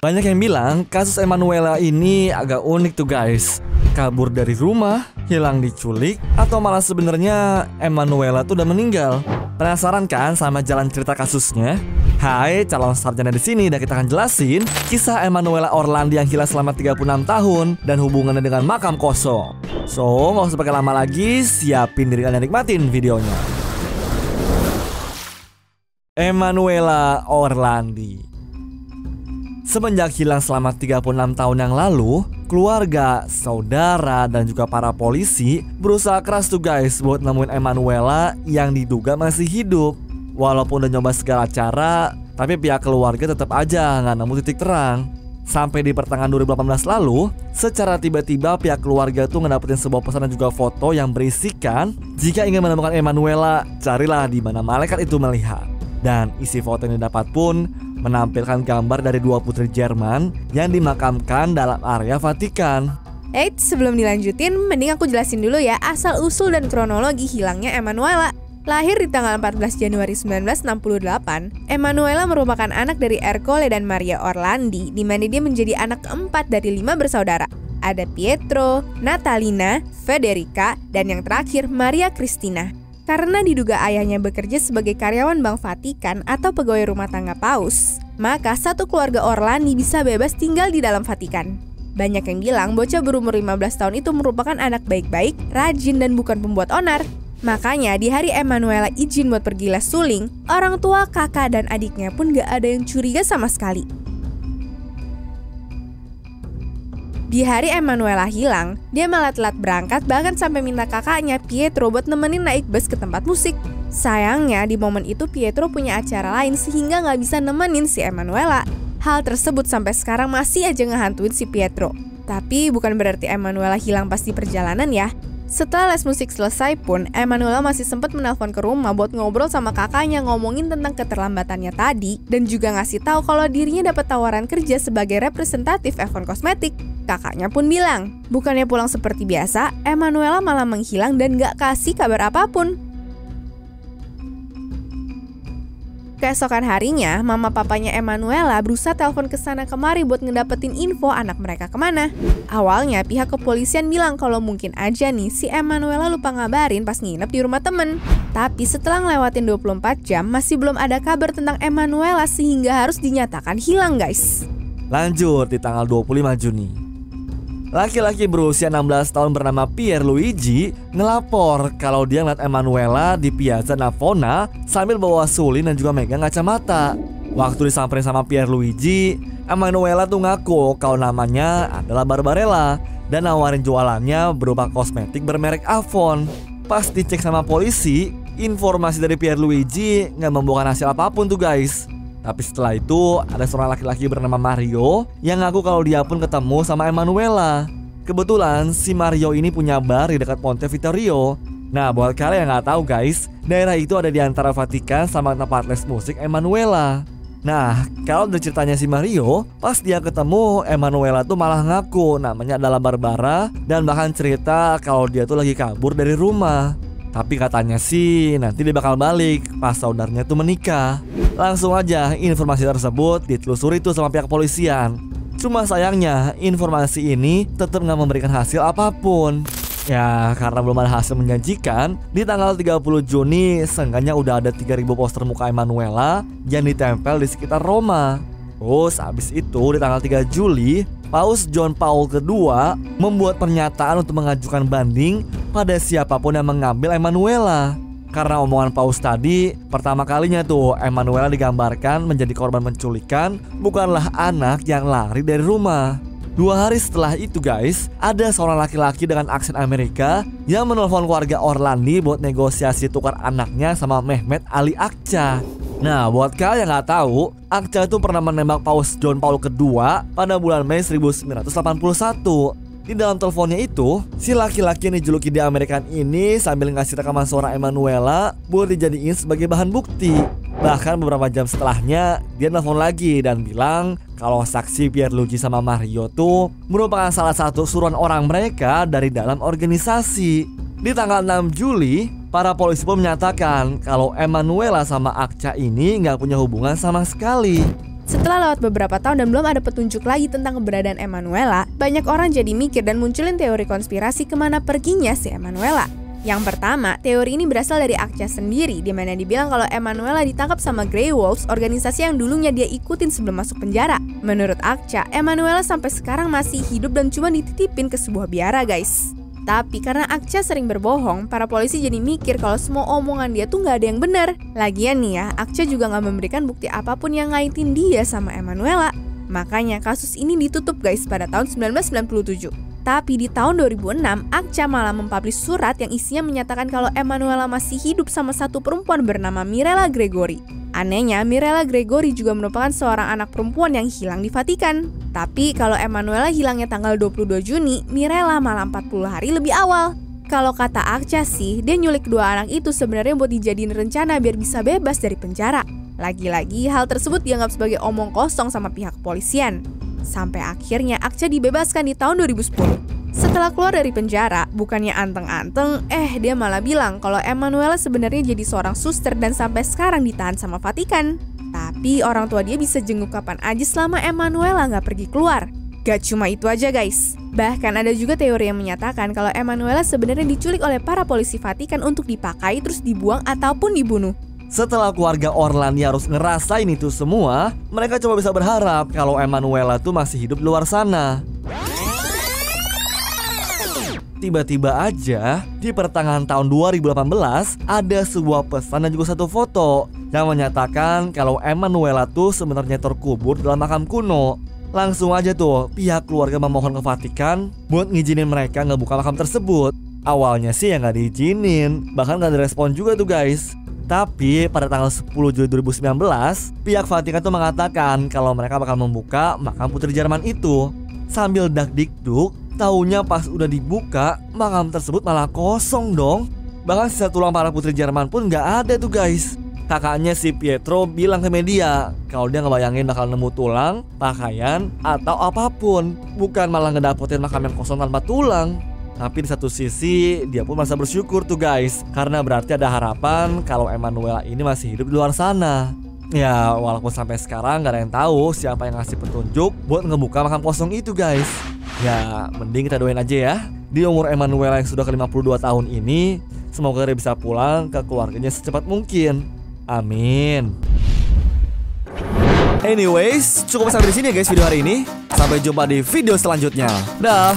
Banyak yang bilang kasus Emanuela ini agak unik tuh guys. Kabur dari rumah, hilang diculik, atau malah sebenarnya Emanuela tuh udah meninggal. Penasaran kan sama jalan cerita kasusnya? Hai, calon sarjana di sini dan kita akan jelasin kisah Emanuela Orlandi yang hilang selama 36 tahun dan hubungannya dengan makam kosong. So, nggak usah pakai lama lagi, siapin diri kalian nikmatin videonya. Emanuela Orlandi Semenjak hilang selama 36 tahun yang lalu, keluarga, saudara, dan juga para polisi berusaha keras tuh guys buat nemuin Emanuela yang diduga masih hidup. Walaupun udah nyoba segala cara, tapi pihak keluarga tetap aja nggak nemu titik terang. Sampai di pertengahan 2018 lalu, secara tiba-tiba pihak keluarga tuh ngedapetin sebuah pesan dan juga foto yang berisikan jika ingin menemukan Emanuela, carilah di mana malaikat itu melihat. Dan isi foto yang didapat pun menampilkan gambar dari dua putri Jerman yang dimakamkan dalam area Vatikan. Eits, sebelum dilanjutin, mending aku jelasin dulu ya asal-usul dan kronologi hilangnya Emanuela. Lahir di tanggal 14 Januari 1968, Emanuela merupakan anak dari Ercole dan Maria Orlandi, di mana dia menjadi anak keempat dari lima bersaudara. Ada Pietro, Natalina, Federica, dan yang terakhir Maria Cristina. Karena diduga ayahnya bekerja sebagai karyawan Bank Vatikan atau pegawai rumah tangga Paus, maka satu keluarga Orlandi bisa bebas tinggal di dalam Vatikan. Banyak yang bilang bocah berumur 15 tahun itu merupakan anak baik-baik, rajin dan bukan pembuat onar. Makanya di hari Emanuela izin buat pergi les suling, orang tua, kakak, dan adiknya pun gak ada yang curiga sama sekali. Di hari Emanuela hilang, dia malah telat berangkat bahkan sampai minta kakaknya Pietro buat nemenin naik bus ke tempat musik. Sayangnya di momen itu Pietro punya acara lain sehingga nggak bisa nemenin si Emanuela. Hal tersebut sampai sekarang masih aja ngehantuin si Pietro. Tapi bukan berarti Emanuela hilang pas di perjalanan ya. Setelah les musik selesai pun, Emanuela masih sempat menelpon ke rumah buat ngobrol sama kakaknya ngomongin tentang keterlambatannya tadi dan juga ngasih tahu kalau dirinya dapat tawaran kerja sebagai representatif Avon Kosmetik. Kakaknya pun bilang, bukannya pulang seperti biasa, Emanuela malah menghilang dan gak kasih kabar apa pun. Keesokan harinya, mama papanya Emanuela berusaha telepon ke sana kemari buat ngedapetin info anak mereka ke mana. Awalnya pihak kepolisian bilang kalau mungkin aja nih si Emanuela lupa ngabarin pas nginep di rumah temen. Tapi setelah ngelewatin 24 jam masih belum ada kabar tentang Emanuela sehingga harus dinyatakan hilang guys. Lanjut di tanggal 25 Juni. Laki-laki berusia 16 tahun bernama Pierre Luigi ngelapor kalau dia ngeliat Emanuela di Piazza Navona sambil bawa sulin dan juga megang kacamata. Waktu disamperin sama Pierre Luigi, Emanuela tuh ngaku kalau namanya adalah Barbarella dan nawarin jualannya berupa kosmetik bermerek Avon. Pas dicek sama polisi, informasi dari Pierre Luigi nggak membuahkan hasil apa pun tuh guys. Tapi setelah itu ada seorang laki-laki bernama Mario yang ngaku kalau dia pun ketemu sama Emanuela. Kebetulan si Mario ini punya bar di dekat Ponte Vittorio. Nah buat kalian yang nggak tahu guys, daerah itu ada di antara Vatikan sama tempat les musik Emanuela. Nah, kalau dari ceritanya si Mario, pas dia ketemu Emanuela tuh malah ngaku namanya adalah Barbara dan bahkan cerita kalau dia tuh lagi kabur dari rumah. Tapi katanya sih nanti dia bakal balik pas saudaranya tuh menikah. Langsung aja informasi tersebut ditelusuri tuh sama pihak polisian. Cuma sayangnya informasi ini tetap nggak memberikan hasil apa pun. Ya karena belum ada hasil menjanjikan Di tanggal 30 Juni Seenggaknya udah ada 3000 poster muka Emanuela Yang ditempel di sekitar Roma Terus abis itu di tanggal 3 Juli Paus John Paul II membuat pernyataan untuk mengajukan banding pada siapa pun yang mengambil Emanuela. Karena omongan Paus tadi, pertama kalinya tuh Emanuela digambarkan menjadi korban penculikan, bukanlah anak yang lari dari rumah. Dua hari setelah itu guys, ada seorang laki-laki dengan aksen Amerika yang menelpon keluarga Orlandi buat negosiasi tukar anaknya sama Mehmet Ali Akca. Nah, buat kalian yang nggak tahu, Akca itu pernah menembak Paus John Paul II pada bulan Mei 1981. Di dalam teleponnya itu, si laki-laki yang dijuluki di Amerika ini sambil ngasih rekaman suara Emanuela buat dijadiin sebagai bahan bukti. Bahkan beberapa jam setelahnya, dia nelfon lagi dan bilang kalau saksi Pierre Luigi sama Mario tuh merupakan salah satu suruhan orang mereka dari dalam organisasi. Di tanggal 6 Juli, Para polisi pun menyatakan kalau Emanuela sama Akca ini nggak punya hubungan sama sekali. Setelah lewat beberapa tahun dan belum ada petunjuk lagi tentang keberadaan Emanuela, banyak orang jadi mikir dan munculin teori konspirasi ke mana perginya si Emanuela. Yang pertama, teori ini berasal dari Akca sendiri, di mana dibilang kalau Emanuela ditangkap sama Grey Wolves, organisasi yang dulunya dia ikutin sebelum masuk penjara. Menurut Akca, Emanuela sampai sekarang masih hidup dan cuma dititipin ke sebuah biara, guys. Tapi karena Akca sering berbohong, para polisi jadi mikir kalau semua omongan dia tuh nggak ada yang benar. Lagian nih ya, Akca juga nggak memberikan bukti apa pun yang ngaitin dia sama Emanuela. Makanya kasus ini ditutup guys pada tahun 1997. Tapi di tahun 2006, Akca malah mempublish surat yang isinya menyatakan kalau Emanuela masih hidup sama satu perempuan bernama Mirella Gregory. Anehnya, Mirella Gregory juga merupakan seorang anak perempuan yang hilang di Vatikan. Tapi kalau Emanuela hilangnya tanggal 22 Juni, Mirella malah 40 hari lebih awal. Kalau kata Akca sih, dia nyulik dua anak itu sebenarnya buat dijadiin rencana biar bisa bebas dari penjara. Lagi-lagi, hal tersebut dianggap sebagai omong kosong sama pihak kepolisian. Sampai akhirnya Akca dibebaskan di tahun 2010. Setelah keluar dari penjara, bukannya anteng-anteng, eh dia malah bilang kalau Emanuela sebenarnya jadi seorang suster dan sampai sekarang ditahan sama Vatikan. Tapi orang tua dia bisa jenguk kapan aja selama Emanuela nggak pergi keluar. Gak cuma itu aja guys. Bahkan ada juga teori yang menyatakan kalau Emanuela sebenarnya diculik oleh para polisi Vatikan untuk dipakai terus dibuang ataupun dibunuh. Setelah keluarga Orlandi harus ngerasain itu semua, mereka coba bisa berharap kalau Emanuela tuh masih hidup di luar sana. Tiba-tiba aja di pertengahan tahun 2018 ada sebuah pesan dan juga satu foto yang menyatakan kalau Emanuela tuh sebenarnya terkubur dalam makam kuno. Langsung aja tuh pihak keluarga memohon ke Vatikan buat ngizinin mereka ngebuka makam tersebut. Awalnya sih ya nggak diizinin, bahkan nggak direspon juga tuh guys. Tapi pada tanggal 10 Juli 2019, pihak Vatikan itu mengatakan kalau mereka bakal membuka makam putri Jerman itu. Sambil dak dikduk, taunya pas udah dibuka, makam tersebut malah kosong dong. Bahkan sisa tulang para putri Jerman pun nggak ada tuh guys. Kakaknya si Pietro bilang ke media kalau dia ngebayangin bakal nemu tulang, pakaian, atau apa pun. Bukan malah ngedapetin makam yang kosong tanpa tulang. Tapi di satu sisi dia pun merasa bersyukur tuh guys Karena berarti ada harapan kalau Emanuela ini masih hidup di luar sana Ya walaupun sampai sekarang gak ada yang tahu siapa yang ngasih petunjuk buat ngebuka makam kosong itu guys Ya mending kita doain aja ya Di umur Emanuela yang sudah ke 52 tahun ini Semoga dia bisa pulang ke keluarganya secepat mungkin Amin Anyways, cukup sampai di sini ya guys video hari ini. Sampai jumpa di video selanjutnya. Dah.